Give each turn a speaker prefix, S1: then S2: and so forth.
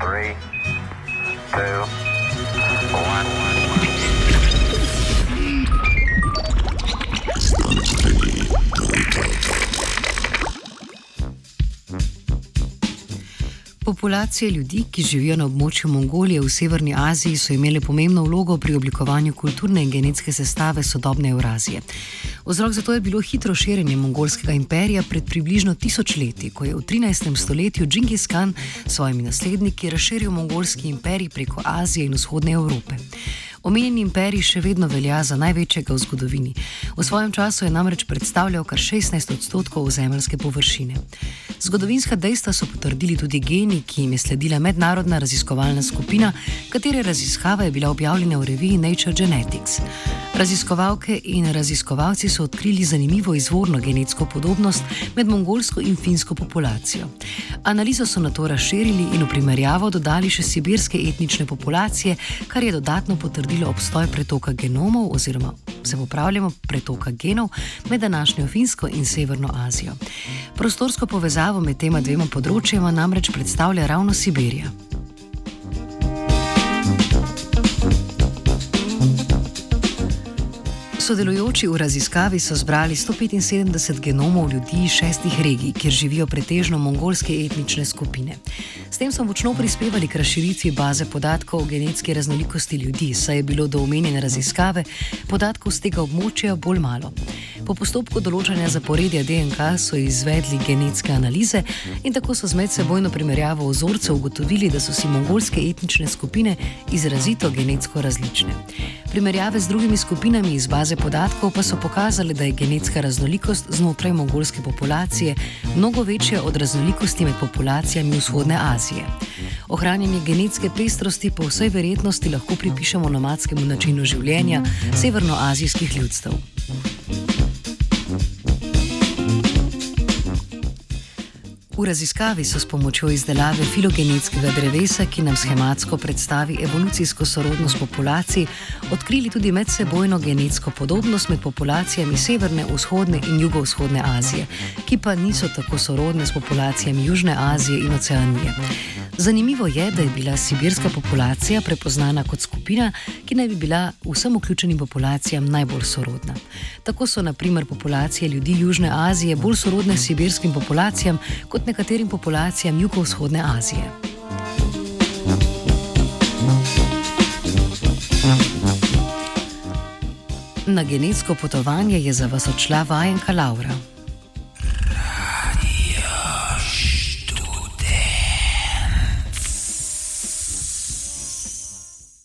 S1: Three, two,
S2: Populacije ljudi, ki živijo na območju Mongolije v Severni Aziji, so imele pomembno vlogo pri oblikovanju kulturne in genetske sestave sodobne Eurazije. Vzrok za to je bilo hitro širjenje mongolskega imperija pred približno tisoč leti, ko je v 13. stoletju Džingis Khan s svojimi nasledniki razširil mongolski imperij preko Azije in vzhodne Evrope. Omenjeni imperij še vedno velja za največjega v zgodovini. V svojem času je namreč predstavljal kar 16 odstotkov zemeljske površine. Zgodovinska dejstva so potrdili tudi geni, ki jim je sledila mednarodna raziskovalna skupina, katere raziskava je bila objavljena v reviji Nature Genetics. Raziskovalke in raziskovalci so odkrili zanimivo izvorno genetsko podobnost med mongolsko in finsko populacijo. Analizo so na to razširili in v primerjavo dodali še sibirske etnične populacije, kar je dodatno potrdilo obstoj pretoka genomov oziroma se popravljamo pretoka genov med današnjo Finsko in Severno Azijo. Prostorsko povezavo med tema dvema področjema namreč predstavlja ravno Sibirija. Sodelujoči v raziskavi so zbrali 175 genomov ljudi iz šestih regij, kjer živijo pretežno mongolske etnične skupine. S tem so močno prispevali k razširitvi baze podatkov o genetski raznolikosti ljudi, saj je bilo do omenjene raziskave podatkov z tega območja bolj malo. Po postopku določanja zaporedja DNK so izvedli genetske analize in tako so z medsebojno primerjavo vzorcev ugotovili, da so si mongolske etnične skupine izrazito genetsko različne. Primerjave z drugimi skupinami iz baze podatkov pa so pokazale, da je genetska raznolikost znotraj mongolske populacije mnogo večja od raznolikosti med populacijami vzhodne Azije. Ohranjanje genetske pestrosti po vsej verjetnosti lahko pripišemo nomadskemu načinu življenja severnoazijskih ljudstev. V raziskavi so s pomočjo izdelave filogenetskega drevesa, ki nam schematsko predstavi evolucijsko sorodnost populacij, odkrili tudi medsebojno genetsko podobnost med populacijami severne, vzhodne in jugovzhodne Azije, ki pa niso tako sorodne s populacijami Južne Azije in Oceanije. Zanimivo je, da je bila sibirska populacija prepoznana kot skupina, ki naj bi bila vsem vključenim populacijam najbolj sorodna. Tako so naprimer populacije ljudi Južne Azije bolj sorodne sibirskim populacijam kot nekaterim populacijam jugovzhodne Azije. Na genetsko potovanje je za vas odšla vajenka Laura.